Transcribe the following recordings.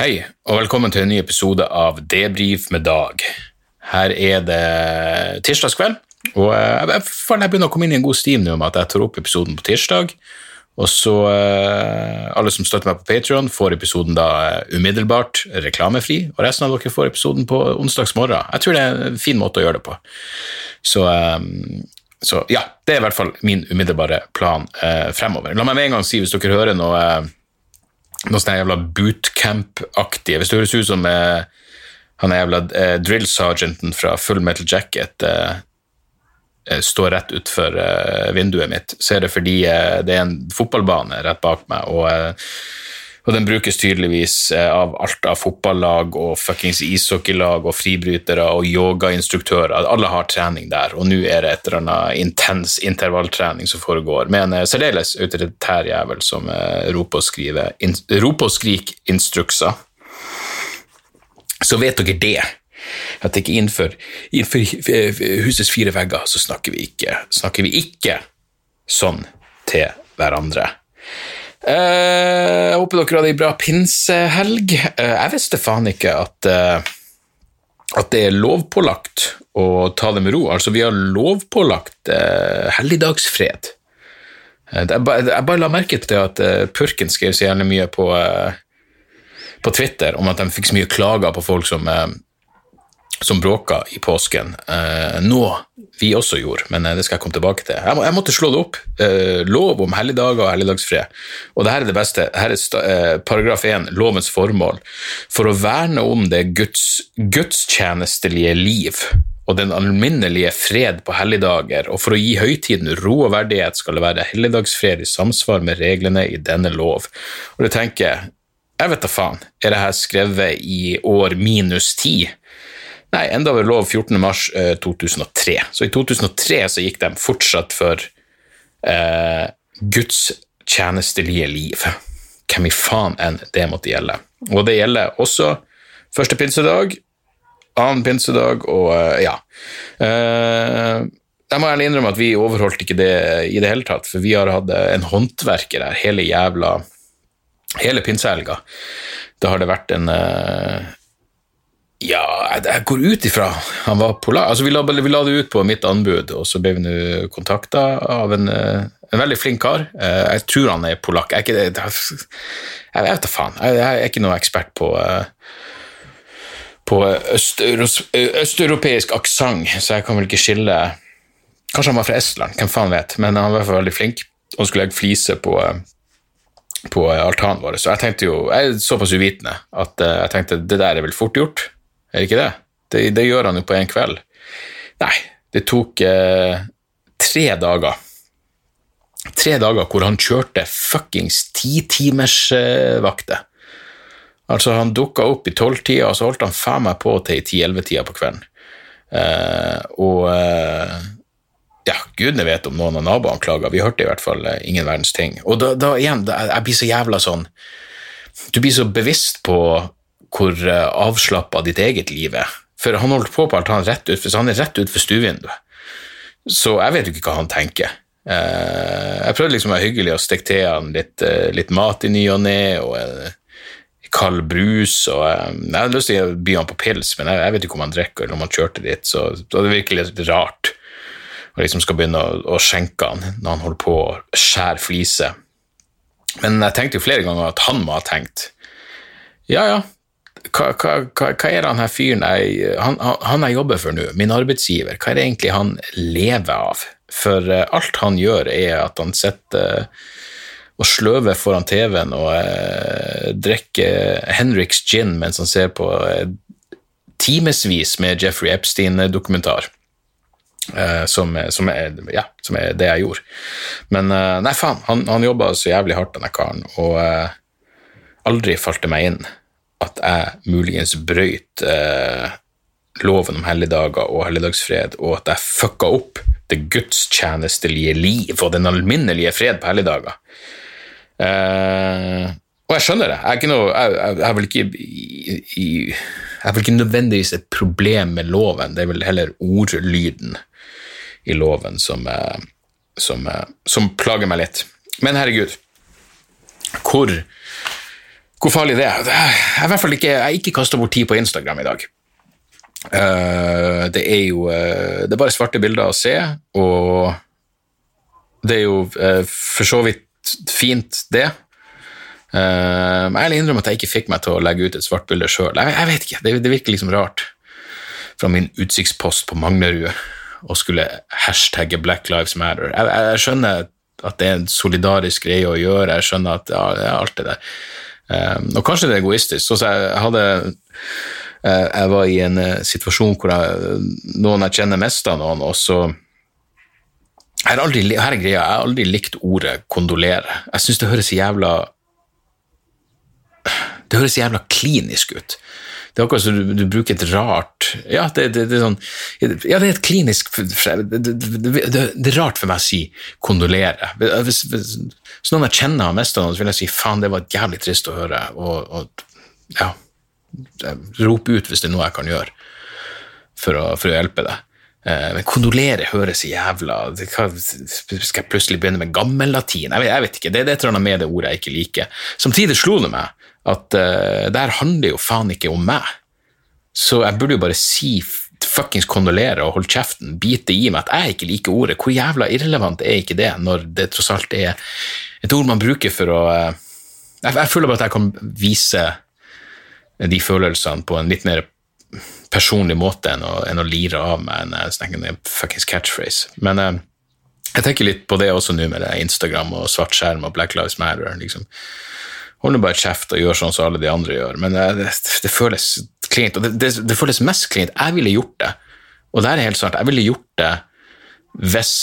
Hei, og velkommen til en ny episode av Debrif med Dag. Her er det tirsdagskveld, og eh, jeg føler jeg begynner å komme inn i en god stim nå med at jeg tar opp episoden på tirsdag. Og så eh, Alle som støtter meg på Patreon får episoden da eh, umiddelbart reklamefri, og resten av dere får episoden på onsdagsmorgen. Jeg tror det er en fin måte å gjøre det på. Så, så ja, det er i hvert fall min umiddelbare plan fremover. La meg med en gang si, hvis dere hører noe noe sånn jævla bootcamp-aktig. Hvis det høres ut som eh, han jævla eh, drill sergeanten fra Full Metal Jacket eh, eh står rett utfor eh, vinduet mitt, så er det fordi eh, det er en fotballbane rett bak meg, og og den brukes tydeligvis eh, av alt av fotballag og fuckings ishockeylag og fribrytere og yogainstruktører. Alle har trening der, og nå er det et eller annet intens intervalltrening som foregår, med en eh, særdeles autoritær jævel som eh, roper og, skriver, in, roper og skriker instrukser. Så vet dere det at ikke innenfor, innenfor, husets fire vegger så snakker vi ikke, snakker vi ikke sånn til hverandre. Eh, jeg håper dere hadde ei bra pinsehelg. Eh, jeg visste faen ikke at, eh, at det er lovpålagt å ta det med ro. Altså, vi har lovpålagt helligdagsfred. Jeg bare la merke til at Purken skrev så gjerne mye på, på Twitter om at de fikk så mye klager på folk som som bråka i påsken. Eh, noe vi også gjorde, men eh, det skal jeg komme tilbake til. Jeg, må, jeg måtte slå det opp. Eh, lov om helligdager og helligdagsfred. Og det her er det beste. Her er eh, paragraf 1, lovens formål. For å verne om det Guds, gudstjenestelige liv og den alminnelige fred på helligdager, og for å gi høytiden ro og verdighet, skal det være helligdagsfred i samsvar med reglene i denne lov. Og du tenker, jeg vet da faen, er det her skrevet i år minus ti? Nei, enda ved lov 14.3.2003. Eh, så i 2003 så gikk de fortsatt for eh, Guds tjenestelige liv. Hvem i faen enn det måtte gjelde. Og det gjelder også første pinsedag, annen pinsedag og eh, ja. Eh, jeg må ærlig innrømme at vi overholdt ikke det i det hele tatt, for vi har hatt en håndverker her hele jævla hele pinsehelga. Da har det vært en, eh, ja, jeg, går ut ifra han var polar. Altså, vi, la, vi la det ut på mitt anbud, og så ble vi nå kontakta av en, eh, en, veldig flink kar. Eh, jeg tror han er polakk. Jeg, jeg, jeg vet da faen. Jeg, er ikke noen ekspert på eh, på østeuropeisk aksent, så jeg kan vel ikke skille Kanskje han var fra Estland, hvem faen vet, men han var i hvert fall veldig flink. Og skulle legge fliser på, på altanen vår. Så jeg tenkte jo, jeg er såpass uvitende at jeg tenkte det der er vel fort gjort. Er det ikke det? Det, det gjør han jo på én kveld. Nei, det tok eh, tre dager. Tre dager hvor han kjørte fuckings titimersvakter. Eh, altså, han dukka opp i tolvtida, og så holdt han faen meg på til i ti-elleve-tida på kvelden. Eh, og eh, ja, gudene vet om noen av naboene klaga, vi hørte i hvert fall eh, ingen verdens ting. Og da, da igjen, da, jeg blir så jævla sånn Du blir så bevisst på hvor eh, avslappa ditt eget liv er. For han holdt på på han rett ut, for han er rett utfor stuevinduet. Så jeg vet jo ikke hva han tenker. Eh, jeg prøvde liksom å være hyggelig og stikke til han litt, eh, litt mat i ny og ne, og kald brus. og Jeg hadde lyst til å by han på pils, men jeg, vet ikke om han drikker eller om han kjørte dit, så det var virkelig litt rart. Og liksom skal begynne å, å skjenke han når han holder på å skjære fliser. Men jeg tenkte jo flere ganger at han må ha tenkt ja, ja, hva, hva, hva, er han her fyren jeg, han, han, jeg jobber for nå, min arbeidsgiver, hva er det egentlig han lever av? For uh, alt han gjør, er at han sitter uh, og sløver foran TV-en og eh, drikker Henriks gin mens han ser på eh, timevis med Jeffrey Epstein-dokumentar. Som, som, er, ja, som, er, det jeg gjorde. Men nei, faen, han, han jobba så jævlig hardt, denne karen, og aldri falt det meg inn at jeg muligens brøyt eh, loven om helligdager og helligdagsfred, og at jeg fucka opp det gudstjenestelige liv og den alminnelige fred på helligdager. Eh, og jeg skjønner det. Jeg er, noe, jeg, jeg, jeg, vel ikke, jeg er vel ikke nødvendigvis et problem med loven, det er vel heller ordlyden i loven som, eh, som, eh, som plager meg litt. Men herregud, hvor hvor farlig det er. Jeg har hvert fall ikke, jeg ikke kasta bort tid på Instagram i dag. Uh, det er jo uh, Det er bare svarte bilder å se, og det er jo uh, for så vidt fint, det. Uh, jeg innrømmer innrømme at jeg ikke fikk meg til å legge ut et svart bilde sjøl. Jeg, jeg, vet ikke, det, det, virker liksom rart fra min utsiktspost på Manglerud å skulle hashtagge Black Lives Matter. Jeg, jeg, skjønner at det er en solidarisk greie å gjøre, jeg skjønner at ja, alt det der. Og kanskje det er egoistisk. Så jeg hadde Eh, jeg var i en eh, situasjon hvor jeg, noen jeg kjenner, mista noen, og så jeg har aldri, her er greia, jeg har aldri likt ordet 'kondolere'. Jeg syns det høres jævla Det høres jævla klinisk ut. Det er akkurat som du, du, bruker et rart Ja, det, det, det, er sånn Ja, det er et klinisk det, er rart for meg å si 'kondolere'. Hvis, hvis, hvis noen jeg kjenner har mista noen, så vil jeg si 'faen, det var jævlig trist å høre', og, og ja rope ut hvis det er noe jeg kan gjøre for å, for å hjelpe deg. Eh, men kondolere høres jævla Skal jeg plutselig begynne med gammellatin? Jeg, jeg vet ikke. Det, det er et eller annet med det ordet jeg ikke liker. Samtidig slo det meg at uh, det her handler jo faen ikke om meg. Så jeg burde jo bare si fuckings kondolere og holde kjeften, bite i meg at jeg ikke liker ordet. Hvor jævla irrelevant er ikke det, når det tross alt er et ord man bruker for å uh, jeg, jeg føler bare at jeg kan vise de følelsene på en litt mer personlig måte enn å, enn å lire av meg en, en fuckings catchphrase. Men uh, jeg tenker litt på det også nå med det Instagram og svart skjerm og Black Lives Matter. liksom. Hold nå bare kjeft og gjør sånn som alle de andre gjør. Men eh, det, det føles klint, og det, det, det, føles mest klint. Jeg ville gjort det, og det er helt sant. Jeg ville gjort det hvis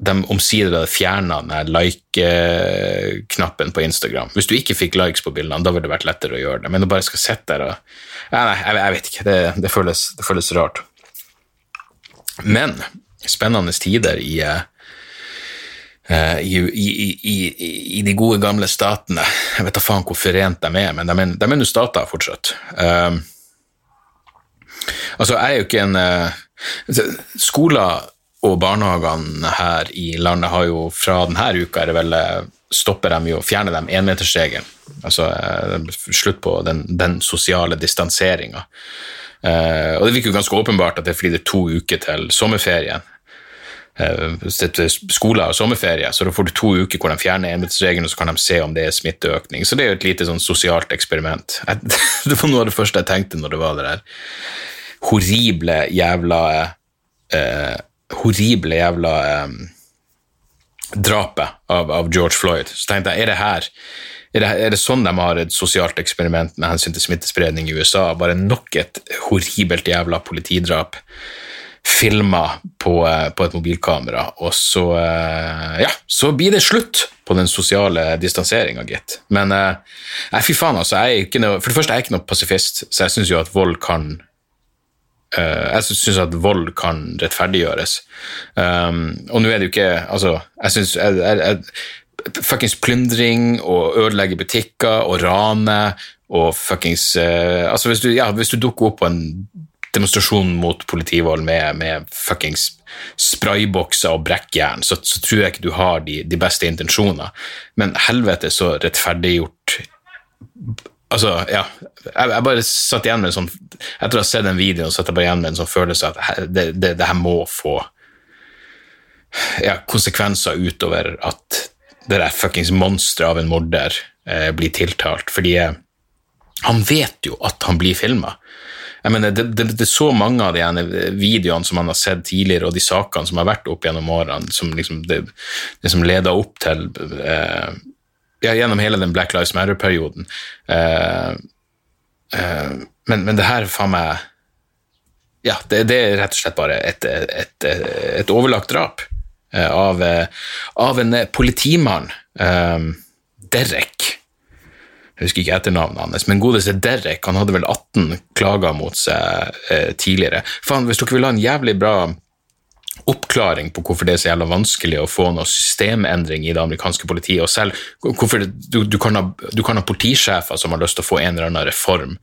de omsider hadde fjerna like-knappen på Instagram. Hvis du ikke fikk likes på bildene, da ville det vært lettere å gjøre det. Men du bare skal sitte der og ja, Nei, jeg, jeg, vet ikke. Det, det, føles, det, føles, rart. Men spennende tider i, uh, i, i, i de gode, gamle statene. Jeg vet da faen hvor forent de er, men de er, nå stater fortsatt. Um, altså, jeg er jo ikke en uh, Skoler og barnehagene her i landet har jo fra denne uka er det vel eh, stopper dem jo, fjerner dem énmetersregelen. Altså eh, slutt på den, den sosiale distanseringa. Uh, og det virker jo ganske åpenbart at det er fordi det er to uker til sommerferien. Eh, skoler og sommerferie, så da får du to uker hvor de fjerner énmetersregelen, og så kan de se om det er smitteøkning. Så det er jo et lite sånn sosialt eksperiment. det var noe av det første jeg tenkte når det var det der horrible jævla eh, horrible jævla eh, drapet av, av, George Floyd. Så tenkte jeg, er det her er det, er det, sånn de har et sosialt eksperiment med hensyn til smittespredning i USA? Bare nok et horribelt jævla politidrap filma på, eh, på, et mobilkamera, og så eh, Ja, så blir det slutt på den sosiale distanseringa, gitt. Men eh, fy faen, altså. Jeg er ikke noe, for det første er jeg ikke noe pasifist, så jeg syns jo at vold kan jeg syns at vold kan rettferdiggjøres. Um, og nå er det jo ikke Altså, jeg syns Fuckings plyndring og ødelegge butikker og rane og fuckings uh, Altså, hvis du, ja, hvis du dukker opp på en demonstrasjon mot politivold med, med fuckings spraybokser og brekkjern, så, så, tror jeg ikke du har de, de beste intensjoner. Men helvete så rettferdiggjort Altså, ja. Jeg, jeg, bare satt igjen med en sånn Etter å ha sett den videoen satt jeg bare igjen med en sånn følelse at det, det, det her må få ja, konsekvenser utover at det der fuckings monsteret av en morder eh, blir tiltalt. Fordi eh, han vet jo at han blir filma. Jeg mener, det, det, det, er så mange av de videoene som man har sett tidligere, og de sakene som har vært opp gjennom årene, som liksom det, det som leder opp til eh, ja, gjennom hele den Black Lives Matter-perioden. Eh, eh, men, men, det her faen meg Ja, det, er rett og slett bare et, et, et, et overlagt drap uh, av, av, en politimann. Derek. Jeg husker ikke etternavnet hans, men godeste Derek han hadde vel 18 klager mot seg tidligere. Faen, Hvis dere vil ha en jævlig bra oppklaring på hvorfor det er så jævla vanskelig å få noe systemendring i det amerikanske politiet. og selv hvorfor du, du, kan ha, du, ha, politisjefer som har lyst til å få en eller annen reform,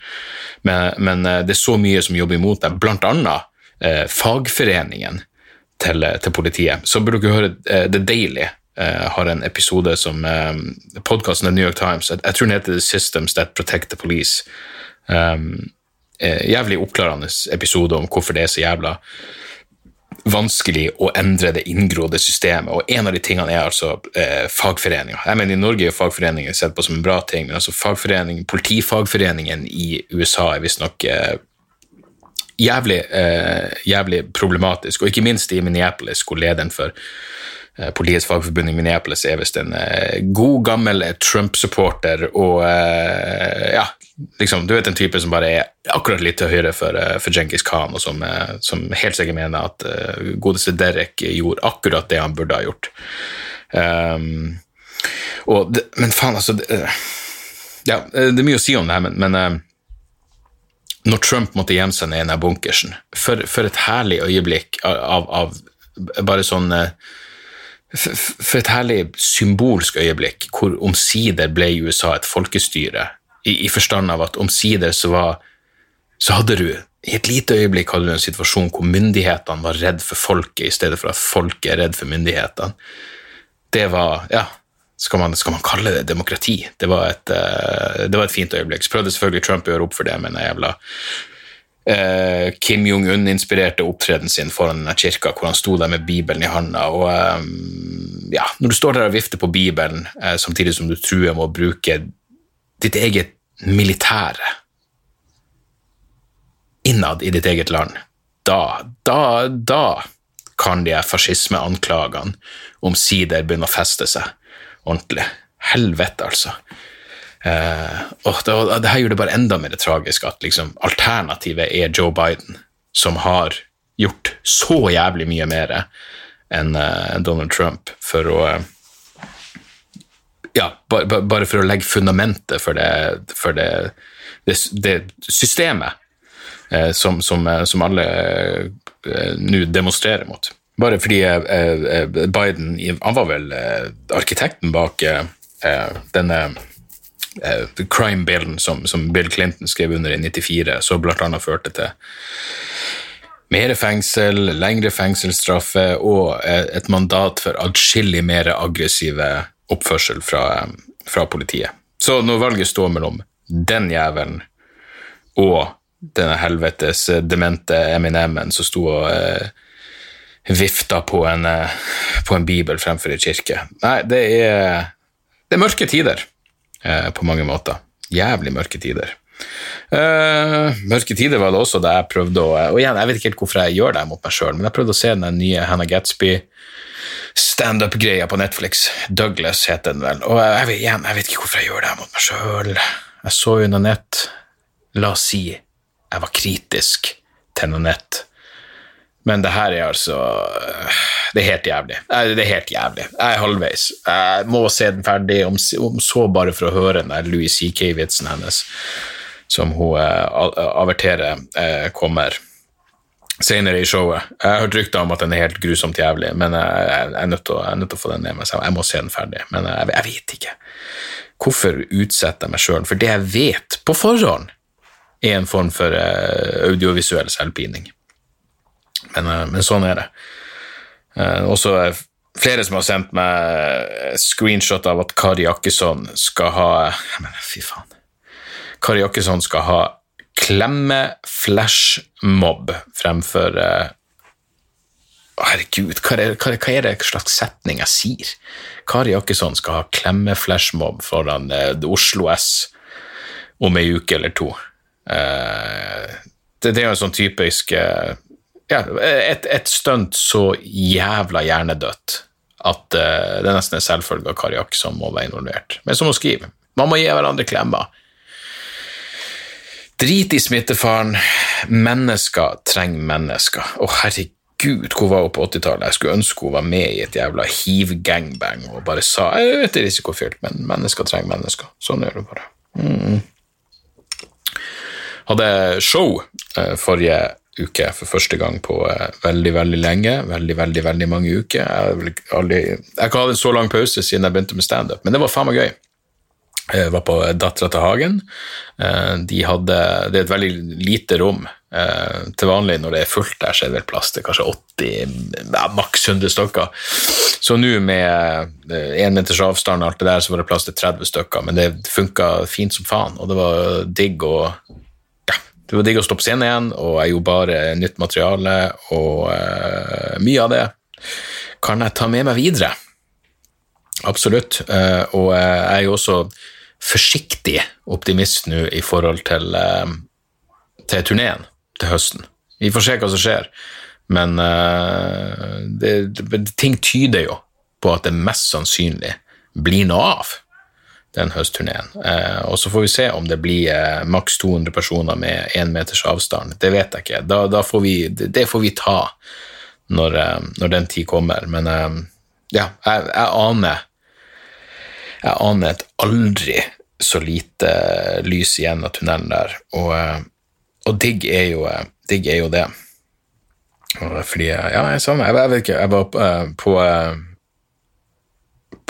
men, men eh, det er så mye som jobber imot deg, blant annet eh, fagforeningen til, til, politiet. Så burde dere høre eh, The Daily. Eh, har en episode som uh, Podkasten The New York Times, jeg, tror den heter The Systems That Protect the Police. Um, jævlig oppklarende episode om hvorfor det er så jævla vanskelig å endre det inngrodde systemet. Og en av de tingene er altså eh, fagforeninger. Jeg mener I Norge er fagforeninger sett på som en bra ting, men altså fagforening, politifagforeningen i USA er visstnok eh, jævlig, eh, jævlig problematisk. Og ikke minst i Minneapolis, hvor lederen for eh, Politiets fagforbund i Minneapolis er visst en eh, god, gammel Trump-supporter og eh, ja, liksom, du vet en type som bare er akkurat litt til høyre for, uh, for Genghis Khan, og som, uh, som, helt sikkert mener at uh, godeste Derek gjorde akkurat det han burde ha gjort. Um, det, men faen, altså det, Ja, det er mye å si om det her, men, men når Trump måtte gjemme seg ned i den bunkersen for, for, et herlig øyeblikk av, av bare sånn for et herlig symbolsk øyeblikk hvor omsider ble USA et folkestyre i, i forstand av at omsider så var så hadde du i et lite øyeblikk hadde du en situasjon hvor myndighetene var redd for folket i stedet for at folket er redd for myndighetene. Det var Ja, skal man, skal man kalle det demokrati? Det var, et, uh, det var et fint øyeblikk. Så prøvde selvfølgelig Trump å gjøre opp for det med den jævla uh, Kim Jong-un-inspirerte opptredenen sin foran denne kirka, hvor han sto der med Bibelen i handa. Og eh, ja, når du står der og vifter på Bibelen eh, samtidig som du truer med å bruke ditt eget militære innad i ditt eget land, da, da, da kan de fascismeanklagene omsider begynne å feste seg ordentlig. Helvete, altså. Eh, og det, det, her gjør det bare enda mer tragisk at liksom, alternativet er Joe Biden, som har gjort så jævlig mye mer enn eh, Donald Trump for å ja, bare, bare, for å legge fundamentet for det, for det, det, systemet eh, som, som, eh, som, alle eh, nå demonstrerer mot. Bare fordi eh, Biden Han var vel arkitekten bak denne crime-billen som, som, Bill Clinton skrev under i 94, som bl.a. førte til mer fengsel, lengre fengselsstraffe og et mandat for atskillig mer aggressive oppførsel fra, fra, politiet. Så når valget står mellom den jævelen og denne helvetes demente Eminemen som sto og eh, vifta på en, eh, på en bibel fremfor ei kirke Nei, det er, det er mørke tider eh, på mange måter. Jævlig mørke tider. Uh, mørke tider var det også da jeg prøvde å Og igjen, jeg vet ikke helt hvorfor jeg gjør det mot meg sjøl, men jeg prøvde å se den nye Hannah Gatsby standup-greia på Netflix. Douglas heter den vel. Og jeg, jeg, igjen, jeg vet ikke hvorfor jeg gjør det mot meg sjøl. Jeg så jo Nanette. La oss si jeg var kritisk til Nanette. Men det her er altså Det er helt jævlig. Det er helt jævlig. Jeg er halvveis. Jeg må se den ferdig, om, så bare for å høre den der Louis CK-vitsen hennes som hun uh, averterer, uh, kommer senere i showet. Jeg har hørt rykter om at den er helt grusomt jævlig, men jeg, er nødt til å, få den ned meg. Jeg må se den ferdig. Men jeg, jeg vet ikke. Hvorfor utsetter jeg meg sjøl for det jeg vet på forhånd er en form for audiovisuell selvpining? Men, uh, men, sånn er det. Uh, også flere som har sendt meg screenshot av at Kari Jakkesson skal ha mener, Fy faen. Kari Jakkesson skal ha klemme-flashmob fremfor uh, Herregud, hva er, hva, hva er, det slags setning jeg sier? Kari Jakkesson skal ha klemme-flashmob foran uh, Oslo S om ei uke eller to. Uh, det, det, er jo en sånn typisk uh, ja, et, et stunt så jævla hjernedødt at uh, det nesten er selvfølge av Kari som må være involvert. Men som hun skriver, man må gi hverandre klemmer. Drit i smittefaren. Mennesker trenger mennesker. Å, herregud, hvor var hun på 80-tallet? Jeg skulle ønske hun var med i et jævla hiv-gangbang og bare sa jeg vet det er risikofylt, men mennesker trenger mennesker. Sånn gjør det bare. Mm. Hadde show eh, forrige uke for første gang på eh, veldig, veldig lenge. Veldig, veldig veldig mange uker. Jeg aldri, jeg ikke hatt en så lang pause siden jeg begynte med standup, men det var faen meg gøy. Jeg var på Dattera til Hagen. Eh, De hadde, det er et veldig lite rom. Eh, Til vanlig når det er fullt der, så er det vel plass til kanskje 80, ja, maks 100 stykker. Så nå med én meters avstand og alt det der, så var det plass til 30 stykker. Men det funka fint som faen, og det var digg ja, det var digg å stå på scenen igjen, og jeg gjorde bare nytt materiale, og uh, mye av det kan jeg ta med meg videre. Absolutt. Uh, og uh, jeg er jo også forsiktig optimist nå i forhold til, til turneen til høsten. Vi får se hva som skjer, men det, det, ting tyder jo på at det mest sannsynlig blir noe av den høstturneen. Eh, og så får vi se om det blir eh, maks 200 personer med én meters avstand. Det vet jeg ikke. Da, da får vi, det, får vi ta når, eh, når den tid kommer. Men ja, jeg, jeg aner jeg aner et aldri så lite lys igjen av tunnelen der, og, og digg, er jo, digg er jo det. Fordi, ja, jeg, jeg, jeg vet ikke, jeg var på, på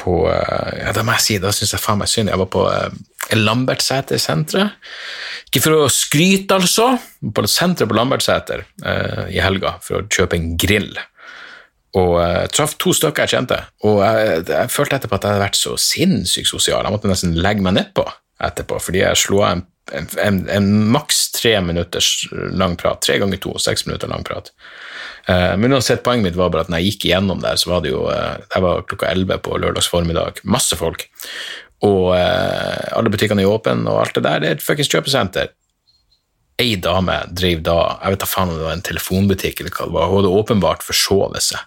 på eh, Ja, da må jeg si, da syns jeg faen meg synd. Jeg var på uh, Lambertseter-senteret. Ikke for å skryte, altså, på senteret på Lambertseter eh, i helga for å kjøpe en grill. Og jeg traff to stykker jeg kjente, og jeg, jeg følte etterpå at jeg hadde vært så sinnssykt sosial. Jeg måtte nesten legge meg nedpå etterpå, fordi jeg slo av en, en, en, en maks tre minutters lang prat. Tre ganger to, seks minutter lang prat. Eh, Men uansett, poenget mitt var bare at når jeg gikk igjennom der, så var det jo eh, Jeg var klokka elleve på lørdags formiddag. Masse folk. Og eh, alle butikkene er åpne, og alt det der. Det er et fuckings kjøpesenter. Ei dame drev da Jeg vet da faen om det var en telefonbutikk eller hva det var. Hun hadde åpenbart forsovet seg.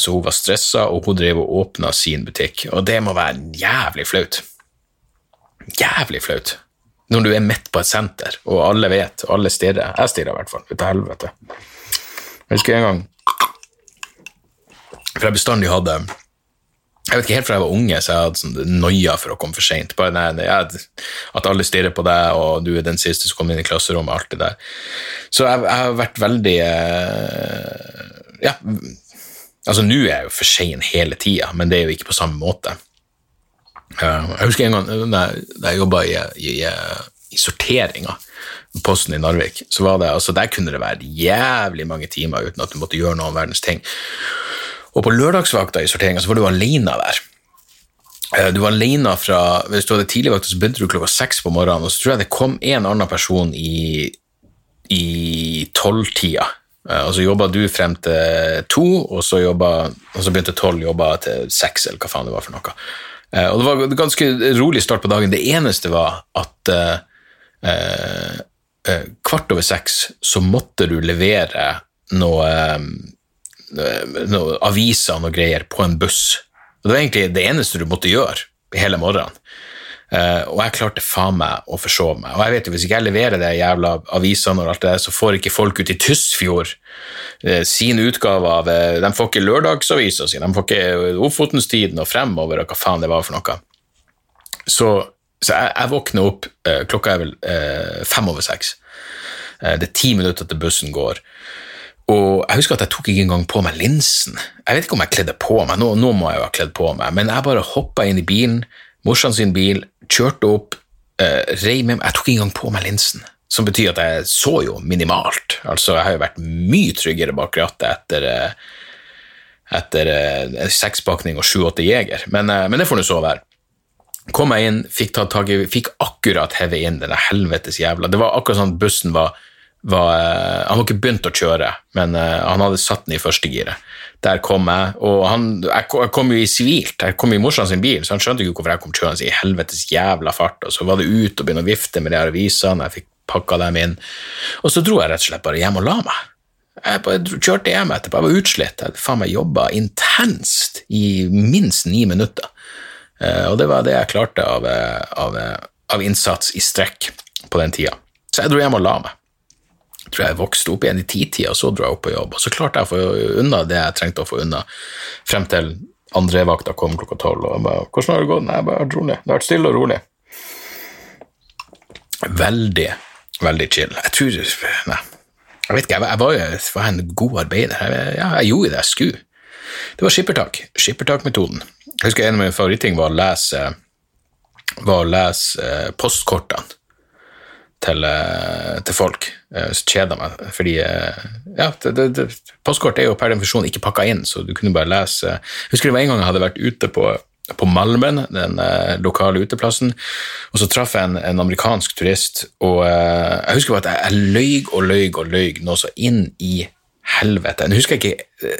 Så hun var stressa, og hun drev og åpna sin butikk. Og det må være jævlig flaut. Jævlig flaut. Når du er midt på et senter, og alle vet, og alle stirrer. Jeg stirrer i hvert fall. Ut av helvete. Jeg husker en gang For jeg bestandig hadde Jeg vet ikke helt fra jeg var unge, så jeg hadde sånn noia for å komme for seint. At alle stirrer på deg, og du er den siste som kommer inn i klasserommet. alt det der. Så jeg, jeg har vært veldig eh, Ja, altså nå er jeg jo for sein hele tida, men det er jo ikke på samme måte. Eh, Jeg husker en gang da jeg, jobba i, i, i sorteringa, Posten i Narvik, så var det, altså der kunne det være jævlig mange timer uten at du måtte gjøre noe om verdens ting. Og på lørdagsvakta i sorteringa så var du alene der. Eh, Du var alene fra, Hvis du hadde tidligvakt, så begynte du klokka seks på morgenen, og så tror jeg det kom en annen person i, i tolvtida. Eh, Og så jobba du frem til to, og så, jobbet, og så begynte tolv jobba til seks, eller hva faen det var for noe. Eh, Og det var en ganske rolig start på dagen. Det eneste var at eh, eh, kvart over seks så måtte du levere noe, noe aviser og greier på en buss. Og det var egentlig det eneste du måtte gjøre hele morgenen. Eh, og jeg klarte faen meg å forsove meg. Og jeg vet jo, hvis ikke jeg leverer de jævla avisene, og alt det så får ikke folk ute i Tysfjord uh, sin utgave av uh, De får ikke lørdagsavisa si, de får ikke Ofotenstiden og fremover og hva faen det var for noe. Så, så jeg, jeg våkner opp, eh, klokka er vel eh, fem over seks. Eh, det er ti minutter til bussen går. Og jeg husker at jeg tok ikke engang på meg linsen. Jeg vet ikke om jeg kledde på meg, nå, nå må jeg jo ha kledd på meg, men jeg bare hoppa inn i bilen, morsan sin bil, kjørte opp, eh, rei med meg Jeg tok ikke engang på meg linsen, som betyr at jeg så jo minimalt. Altså, jeg har jo vært mye tryggere bak rattet etter eh, etter eh, sekspakning og sju-åtte jeger, men, eh, men det får nå så være. Kom jeg inn, fikk tatt tak i, fikk akkurat hevet inn den helvetes jævla Det var akkurat sånn bussen var, var eh, Han var ikke begynt å kjøre, men eh, han hadde satt den i førstegiret. Der kom jeg, og han, jeg kom jo i sivilt, jeg kom i morsan sin bil, så han skjønte ikke hvorfor jeg kom kjørende i helvetes jævla fart, og så var det ut og begynne å vifte med de her avisene, jeg fikk pakka dem inn, og så dro jeg rett og slett bare hjem og la meg. Jeg bare kjørte hjem etterpå, jeg var utslitt, jeg faen meg jobba intenst i minst ni minutter. Eh, og det var det jeg klarte av, av, av innsats i strekk på den tida. Så jeg dro hjem og la meg. Tror jeg vokste opp igjen i titida, og så dro jeg opp på jobb. Og så klarte jeg å få unna det jeg trengte å få unna, frem til andre vakta kom klokka tolv. Og jeg bare 'Hvordan har det gått?' Nei, jeg bare rolig. Det har vært stille og rolig. Veldig, veldig chill. Jeg tror Nei. Jeg vet ikke, jeg var, jo var en god arbeider. Jeg, ja, jeg gjorde det jeg skulle. Det var skippertak. Skippertakmetoden. Jeg husker en av mine favoritting var å lese var å lese eh, postkortene til, eh, til folk. Eh, så kjeda meg, fordi eh, ja, det, det, det, postkort er jo per definisjon ikke pakka inn, så du kunne bare lese Jeg husker det var en gang jeg hadde vært ute på på Malmen, den lokale uteplassen. Og så traff jeg en, en amerikansk turist, og jeg husker bare at jeg, jeg løy og løy og løy noe så inn i helvete. Nå husker jeg ikke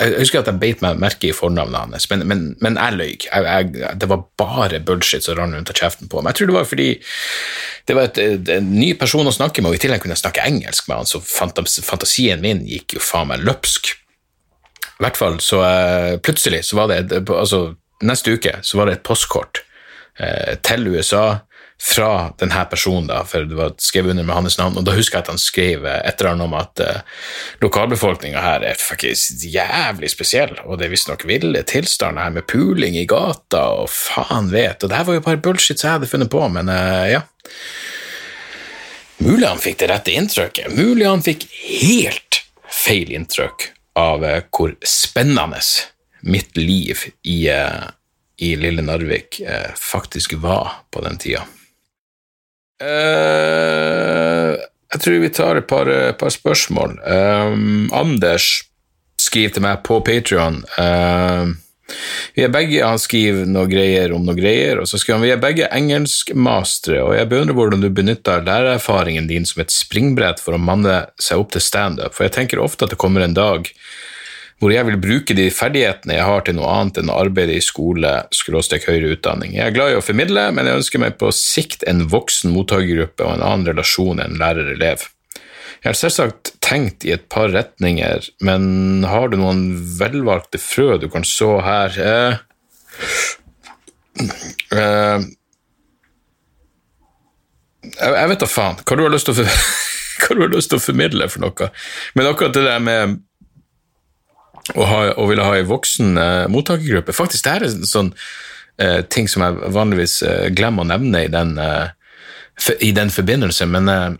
jeg husker at jeg beit meg merke i fornavnet hans, men, men, men jeg løy. Jeg, jeg, det var bare bullshit som rant rundt av kjeften på meg. Jeg tror det var fordi det var et, en ny person å snakke med, og i tillegg kunne jeg snakke engelsk med han, så fantasien min gikk jo faen meg løpsk. I hvert fall så uh, plutselig så var det altså, Neste uke så var det et postkort uh, til USA fra denne personen, da, for det var skrevet under med hans navn. og Da husker jeg at han skrev et eller annet om at uh, lokalbefolkninga her er faktisk jævlig spesiell, og det er visstnok ville tilstander her med puling i gata og faen vet. Og det her var jo bare bullshit som jeg hadde funnet på, men uh, ja. Mulig han fikk det rette inntrykket. Mulig han fikk helt feil inntrykk av uh, hvor spennende mitt liv i, i lille Narvik faktisk var på den tida. Jeg tror vi tar et par, par spørsmål. Um, Anders skriver til meg på Patrion. Uh, vi er begge, Han skriver noe greier om noe greier, og så skriver han vi er begge engelskmastere, og jeg beundrer hvordan du benytter lærererfaringen din som et springbrett for å manne seg opp til standup, for jeg tenker ofte at det kommer en dag hvor jeg vil bruke de ferdighetene jeg har til noe annet enn å arbeide i skole, skråstrek høyere utdanning. Jeg er glad i å formidle, men jeg ønsker meg på sikt en voksen mottakergruppe og en annen relasjon enn lærer-elev. Jeg har selvsagt tenkt i et par retninger, men har du noen velvalgte frø du kan så her? Eh, eh, jeg, vet da faen hva du har lyst til å, hva du har lyst til å formidle for noe. Men akkurat det der med å, ha, og ville ha en voksen eh, mottakergruppe. Faktisk, det er en sånn eh, ting som jeg vanligvis eh, glemmer å nevne i den, eh, i den forbindelse, men eh,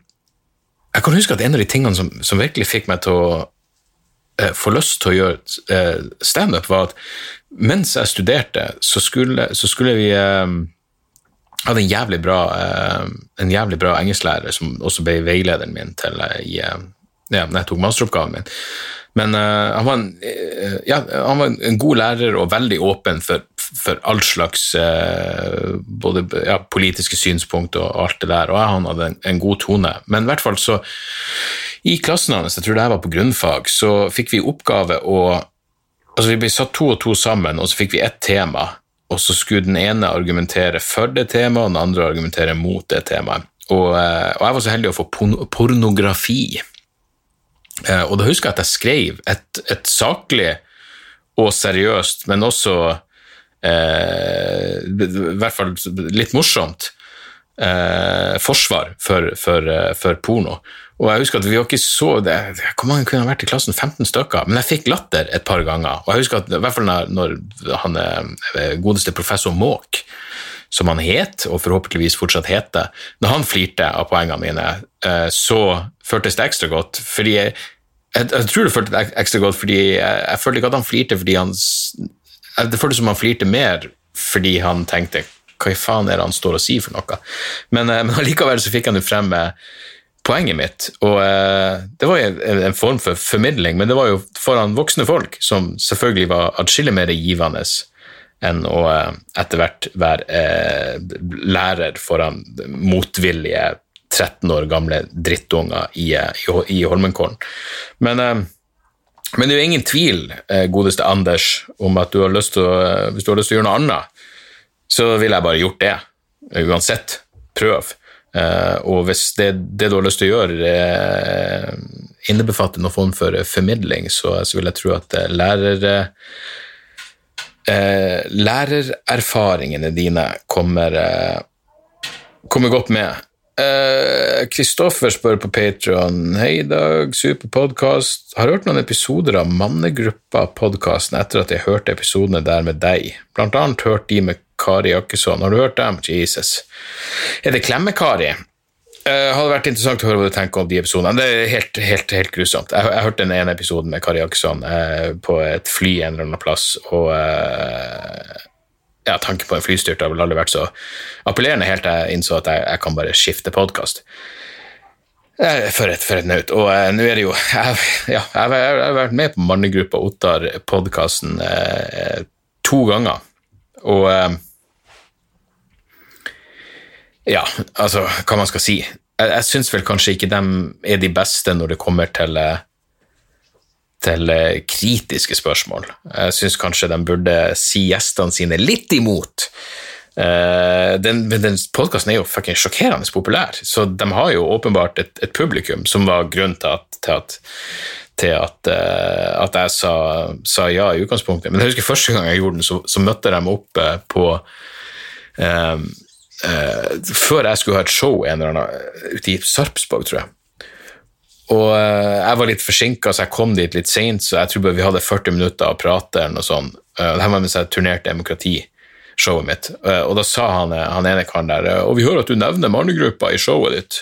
jeg kan huske at en av de tingene som, som virkelig fikk meg til å eh, få lyst til å gjøre eh, standup, var at mens jeg studerte, så skulle, så skulle vi eh, hadde en jævlig bra, en jævlig bra engelsklærer som også ble veilederen min til i, ja, når jeg tok masteroppgaven min. Men uh, han, var en, uh, ja, han, var en, god lærer og veldig åpen for, for all slags uh, både ja, politiske synspunkt og alt det der, og han hadde en, en, god tone. Men i hvert fall så I klassen hans, jeg tror det her var på grunnfag, så fikk vi oppgave å altså Vi ble satt to og to sammen, og så fikk vi ett tema, og så skulle den ene argumentere for det temaet, og den andre argumentere mot det temaet. Og, og jeg var så heldig å få pornografi og da husker jeg at jeg skrev et, et saklig og seriøst, men også eh, i hvert fall litt morsomt eh, forsvar for, for, eh, for, porno. Og jeg husker at vi var ikke så det, Hvor mange kunne ha vært i klassen? 15 stykker. Men jeg fikk latter et par ganger. Og jeg husker at i hvert fall når, når han eh, godeste professor Måk som han het, og forhåpentligvis fortsatt heter, når han flirte av poengene mine, eh, så føltes det ekstra godt. fordi jeg, jeg, tror det føltes ekstra godt fordi jeg, jeg følte ikke at han flirte fordi han Det føltes som han flirte mer fordi han tenkte hva i faen er det han står og sier for noe? Men, eh, men allikevel så fikk han jo frem med poenget mitt, og det var jo en, en form for formidling, men det var jo foran voksne folk, som selvfølgelig var atskillig mer givende enn å eh, etter hvert være eh, lærer foran motvillige 13 år gamle drittunger i, eh, i, Holmenkollen. Men, men, det er jo ingen tvil, godeste Anders, om at du å, hvis du har lyst til å gjøre noe annet, så ville jeg bare gjort det. Uansett. Prøv. og hvis det, det, du har lyst til å gjøre, innebefatter noen form for formidling, så, så vil jeg tro at lærere eh, lærererfaringene dine kommer, eh, kommer godt med. Kristoffer eh, spør på Patrion Hei, Dag. Super podkast. Har hørt noen episoder av Mannegruppa-podkasten etter at jeg hørte episodene der med deg. Blant annet hørt de med Kari Jakkesson. Har du hørt dem? Jesus. Er det Klemme-Kari? Uh, hadde vært interessant å høre hva du tenker om de episodene. Det er helt, helt, helt grusomt. Jeg, jeg hørte den ene episoden med Kari Jaksson uh, på et fly en eller annen plass, og uh, ja, tanken på en flystyrt har vel aldri vært så appellerende, helt til jeg innså at jeg, jeg kan bare skifte podkast. For et, for et naut. Og uh, nå er det jo Jeg, ja, jeg, jeg, har vært med på Mannegruppa Ottar-podkasten to ganger, og Ja, altså, hva man skal si. Jeg, jeg syns vel kanskje ikke de er de beste når det kommer til til kritiske spørsmål. Jeg syns kanskje de burde si gjestene sine litt imot. Uh, den den podkasten er jo fucking sjokkerende populær, så de har jo åpenbart et, et publikum, som var grunnen til at, til at, til at, uh, at jeg sa, sa, ja i utgangspunktet. Men jeg husker første gang jeg gjorde den, så, så møtte de opp uh, på Før jeg skulle ha et show en eller annen ute i Sarpsborg, tror jeg. Og jeg var litt forsinka, så jeg kom dit litt seint, så jeg tror bare vi hadde 40 minutter å prate. eller noe sånt. Uh, det her var mens jeg turnerte demokrati showet mitt. Eh, og da sa han, eh, han ene karen der Og vi hører at du nevner mannegruppa i showet ditt.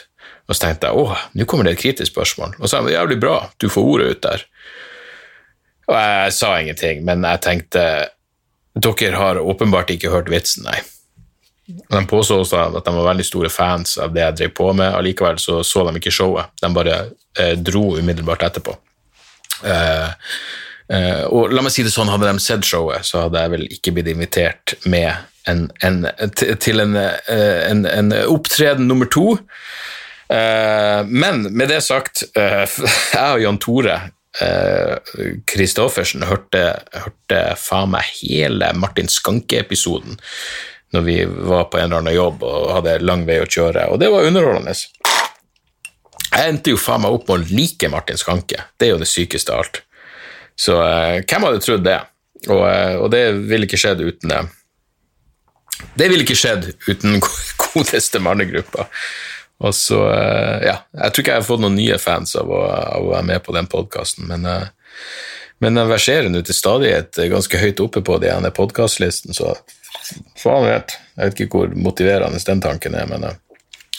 Og så tenkte jeg åh, nå kommer det et kritisk spørsmål. Og så sa han jævlig bra, du får ordet ut der. Og jeg sa ingenting, men jeg tenkte dere har åpenbart ikke hørt vitsen, nei. De påstod også at de var veldig store fans av det jeg drev på med, allikevel så så de ikke showet. De bare eh, dro umiddelbart etterpå. Eh, eh, og la meg si det sånn, Hadde de sett showet, så hadde jeg vel ikke blitt invitert med en, en, til en, uh, en, en, opptreden nummer to. Uh, men med det sagt, jeg og Jan Tore Kristoffersen hørte, hørte faen meg hele Martin Skanke-episoden når vi var på en eller annen jobb og hadde lang vei å kjøre, og det var underholdende. Jeg endte jo faen meg opp med å like Martin Skanke. Det er jo det sykeste av alt. Så eh, hvem hadde trodd det? Og, eh, og, det ville ikke skjedd uten det. Det ville ikke skjedd uten godeste mannegruppa. Og så, eh, ja Jeg tror ikke jeg har fått noen nye fans av å, av å være med på den podkasten, men, eh, men den verserer nå til stadighet ganske høyt oppe på de podkastlistene, så faen vet. Jeg vet ikke hvor motiverende den tanken er, men eh,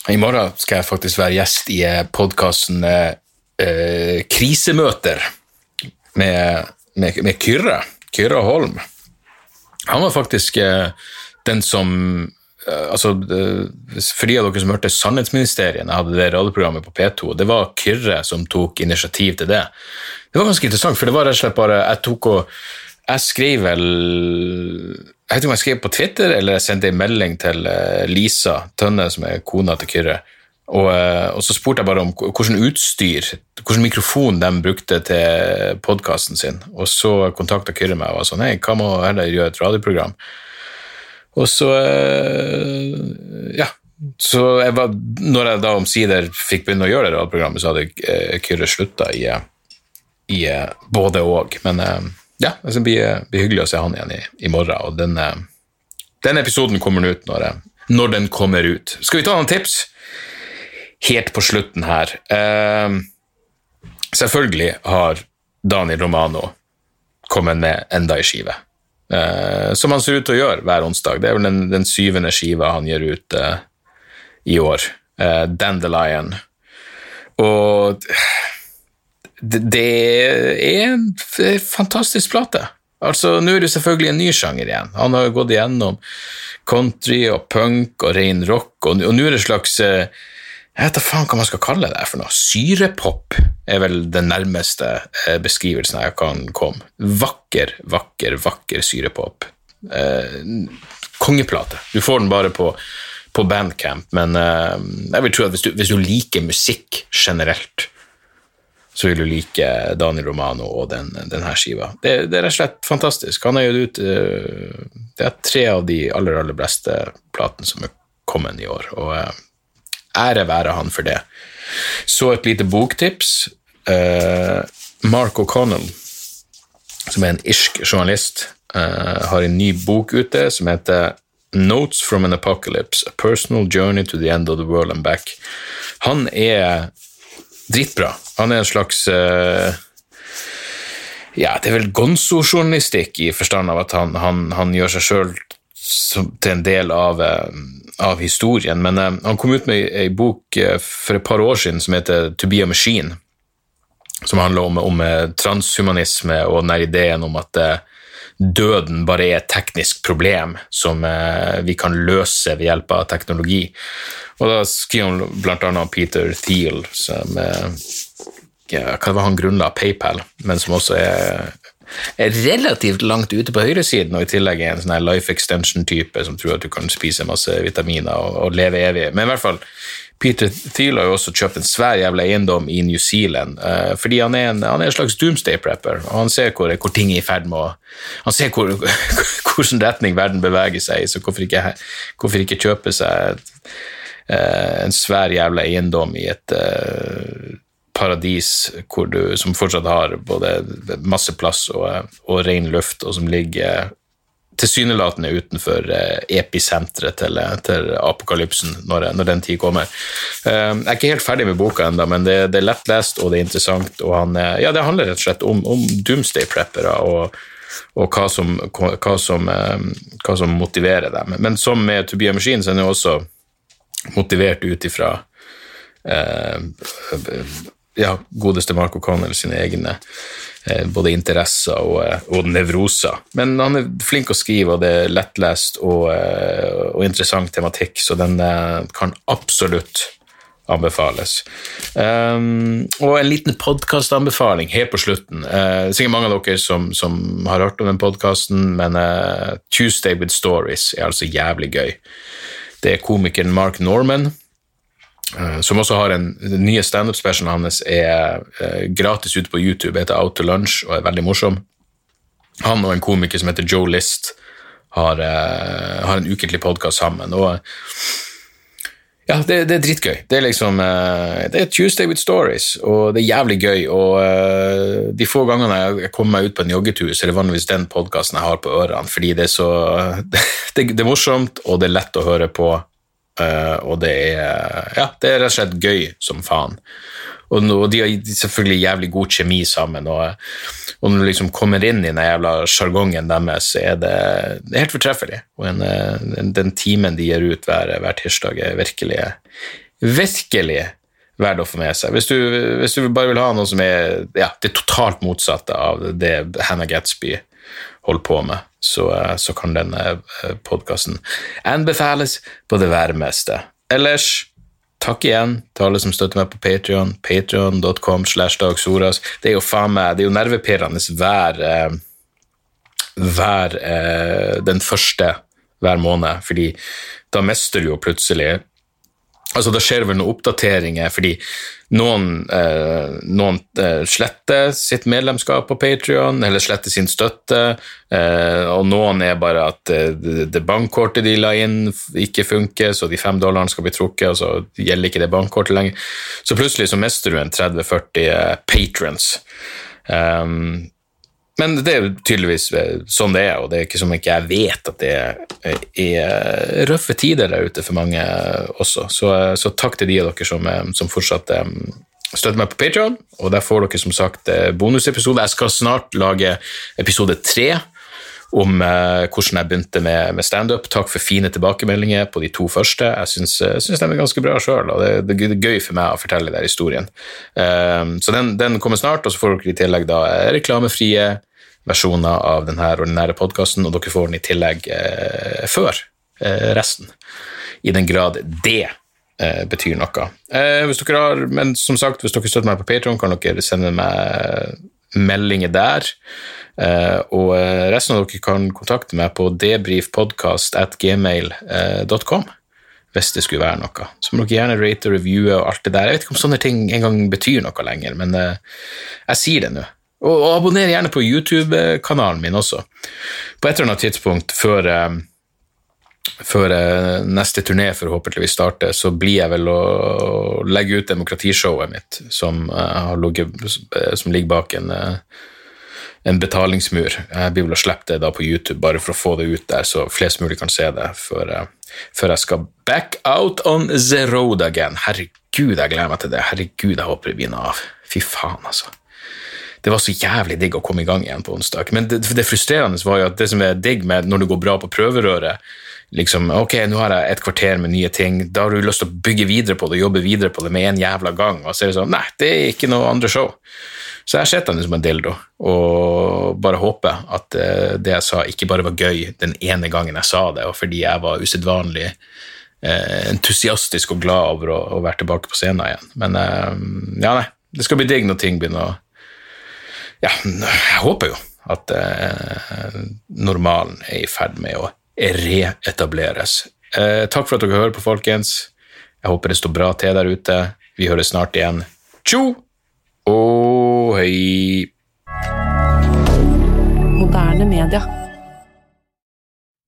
i morgen skal jeg faktisk være gjest i podkasten eh, Krisemøter med, med, med Kyrre, Kyrre Holm. Han var faktisk eh, den som eh, altså, For de av dere som hørte Sannhetsministeriet, jeg hadde det radioprogrammet på P2, det var Kyrre som tok initiativ til det. Det var ganske interessant, for det var rett og slett bare Jeg tok og jeg skrev vel Jeg vet ikke om jeg skrev på Twitter eller jeg sendte en melding til eh, Lisa Tønne, som er kona til Kyrre. Og, eh, og, så spurte jeg bare om hvordan utstyr, hvordan mikrofon de brukte til podkasten sin. Og så kontakta Kyrre meg og var sånn Hei, hva må jeg gjøre et radioprogram? Og så eh, Ja. Så jeg var, når jeg da omsider fikk begynne å gjøre det radioprogrammet, så hadde Kyrre slutta i, i både og. Men ja, det blir, blir hyggelig å se han igjen i, i morgen. Og den, den episoden kommer ut når, når den kommer ut. Skal vi ta noen tips? helt på slutten her uh, Selvfølgelig har Daniel Romano kommet med enda ei skive. Uh, som han ser ut til å gjøre hver onsdag. Det er vel den, den syvende skiva han gir ut uh, i år. Dandelion. Og det, er en fantastisk plate. Altså, Nå er det selvfølgelig en ny sjanger igjen. Han har jo gått igjennom country og punk og ren rock, og, og nå er det en slags uh, jeg vet da faen hva man skal kalle det for noe. Syrepop er vel den nærmeste eh, beskrivelsen jeg kan komme. Vakker, vakker, vakker syrepop. Eh, kongeplate. Du får den bare på, på bandcamp, men eh, jeg vil tro at hvis du, hvis du, liker musikk generelt, så vil du like Daniel Romano og den, denne skiva. Det, det, er rett og slett fantastisk. Han har gitt ut eh, Det er tre av de aller, aller beste platene som er kommet i år. og eh, Ære være han for det. Så et lite boktips. Uh, Mark O'Connell, som er en irsk journalist, har en ny bok ute som heter Notes from an Apocalypse, A Personal Journey to the End of the World and Back. Han er dritbra. Han er en slags uh, ja, det er vel gonzo-journalistikk i forstand av at han, han, han gjør seg sjøl til en del av av historien, men uh, han kom ut med ei bok uh, for et par år siden som heter To be a machine, som handler om, om uh, transhumanisme og den ideen om at døden bare er et teknisk problem som vi kan løse ved hjelp av teknologi. Og da skriver blant annet Peter Thiel, som eh, ja, hva var han grunnla PayPal, men som også er, er relativt langt ute på høyresiden, og i tillegg er en sånn life extension-type som tror at du kan spise masse vitaminer og, og leve evig. Men i hvert fall, Peter Thiel har jo også kjøpt en svær jævla eiendom i New Zealand, uh, fordi han er, en, han er en slags doomsday prepper. og Han ser hvor, hvor ting er i ferd med å Han ser hvor, hvilken retning verden beveger seg i, så hvorfor ikke, hvorfor ikke kjøpe seg et, en svær jævla eiendom i et uh, paradis du, som fortsatt har både masse plass og, og ren luft, og som ligger tilsynelatende utenfor eh, episenteret til, til, apokalypsen når, når, den tid kommer. Eh, jeg er ikke helt ferdig med boka ennå, men det, det, er lettlest og det er interessant. og han, ja, Det handler rett og slett om, om doomsday-preppere og, og hva, som, hva, som, eh, hva, som, motiverer dem. Men som med To be a machine, så er det også motivert ut ifra eh, ja, godeste Mark O'Connell sine egne Eh, både interesser og, eh, og, nevroser. Men han er flink å skrive, og det er lettlest og, eh, og interessant tematikk, så den kan absolutt anbefales. Um, og en liten podkastanbefaling helt på slutten. Uh, sikkert mange av dere som, som har hørt om den podkasten, men uh, Tuesday with Stories er altså jævlig gøy. Det er komikeren Mark Norman Eh, som også har en Den nye standup-specialen hans er eh, gratis ute på YouTube, heter Out to Lunch og er veldig morsom. Han og en komiker som heter Joe List, har, uh, har en ukentlig podkast sammen. og ja, det, det, er dritgøy. Det er liksom uh, Det er Tuesday with Stories, og det er jævlig gøy. Og uh, de få gangene jeg kommer meg ut på en joggetur, så er det vanligvis den podkasten jeg har på ørene, fordi det er så det, det, er morsomt, og det er lett å høre på. Uh, og det er, ja, det er rett og slett gøy som faen. Og, de har selvfølgelig jævlig god kjemi sammen, og, og når du liksom kommer inn i den jævla sjargongen deres, så er det, det er helt fortreffelig. Og en, en, den timen de gir ut hver, hver tirsdag, er virkelig, virkelig verdt å få med seg. Hvis du, hvis du, bare vil ha noe som er ja, det totalt motsatte av det Hannah Gatsby holder på med, så, eh, så kan denne eh, podkasten anbefales på det værmeste. Ellers takk igjen til alle som støtter meg på Patrion. Patrion.com slash dagsoras. Det er jo faen meg, det er jo nervepirrende hver, eh, hver den første hver måned, fordi da mister du jo plutselig Altså, Da skjer det vel noen oppdateringer, fordi noen, eh, noen eh, sletter sitt medlemskap på Patrion, eller sletter sin støtte, eh, og noen er bare at eh, det, bankkortet de la inn, ikke funker, så de fem dollarene skal bli trukket, og så gjelder ikke det bankkortet lenger. Så plutselig så mister du en 30-40 eh, patrons. Um, men det er tydeligvis eh, sånn det er, og det er ikke som ikke jeg vet at det er røffe tider der ute for mange også. Så, så takk til de av dere som, eh, som fortsatt støtter meg på Patreon, og der får dere som sagt bonusepisode. Jeg skal snart lage episode tre om hvordan jeg begynte med, med standup. Takk for fine tilbakemeldinger på de to første. Jeg syns, syns de er ganske bra sjøl, og det, det, er gøy for meg å fortelle den historien. Så den, den, kommer snart, og så får dere i tillegg da reklamefrie versjoner av denne ordinære podkasten, og dere får den i tillegg eh, før resten. I den grad det betyr noe. dere har, Men som sagt, hvis dere støtter meg på Patron, kan dere sende meg meldinger der. Uh, og eh, resten av dere kan kontakte meg på debrifpodkast.gmail.com hvis det skulle være noe. Så må dere gjerne rate og reviewe og alt det der. Jeg vet ikke om sånne ting engang betyr noe lenger, men jeg sier det nå. Og, abonner gjerne på YouTube-kanalen min også. På et eller annet tidspunkt før, uh, før neste turné forhåpentligvis starter, så blir jeg vel å legge ut demokratishowet mitt, som, ligget, som ligger bak en en betalingsmur. Jeg blir vel å slippe det da på YouTube, bare for å få det ut der, så flest mulig kan se det før, før jeg skal back out on the road again. Herregud, jeg gleder meg til det. Herregud, jeg håper det blir av. Fy faen, altså. Det var så jævlig digg å komme i gang igjen på onsdag. Men det, det frustrerende var jo at det som er digg med når det går bra på prøverøret liksom, Ok, nå har jeg et kvarter med nye ting. Da har du lyst til å bygge videre på det, jobbe videre på det med en jævla gang. Og så er det sånn Nei, det er ikke noe andre show. Så jeg setter den som en dildo, og bare håper at eh, det jeg sa, ikke bare var gøy den ene gangen jeg sa det, og fordi jeg var usedvanlig eh, entusiastisk og glad over å, å, være tilbake på scenen igjen. Men eh, ja, nei, det skal bli digg når ting begynner å Ja, jeg håper jo at eh, normalen er i ferd med å reetableres. Eh, takk for at dere hører på, folkens. Jeg håper det står bra til der ute. Vi høres snart igjen. Tjo og hei! Moderne media.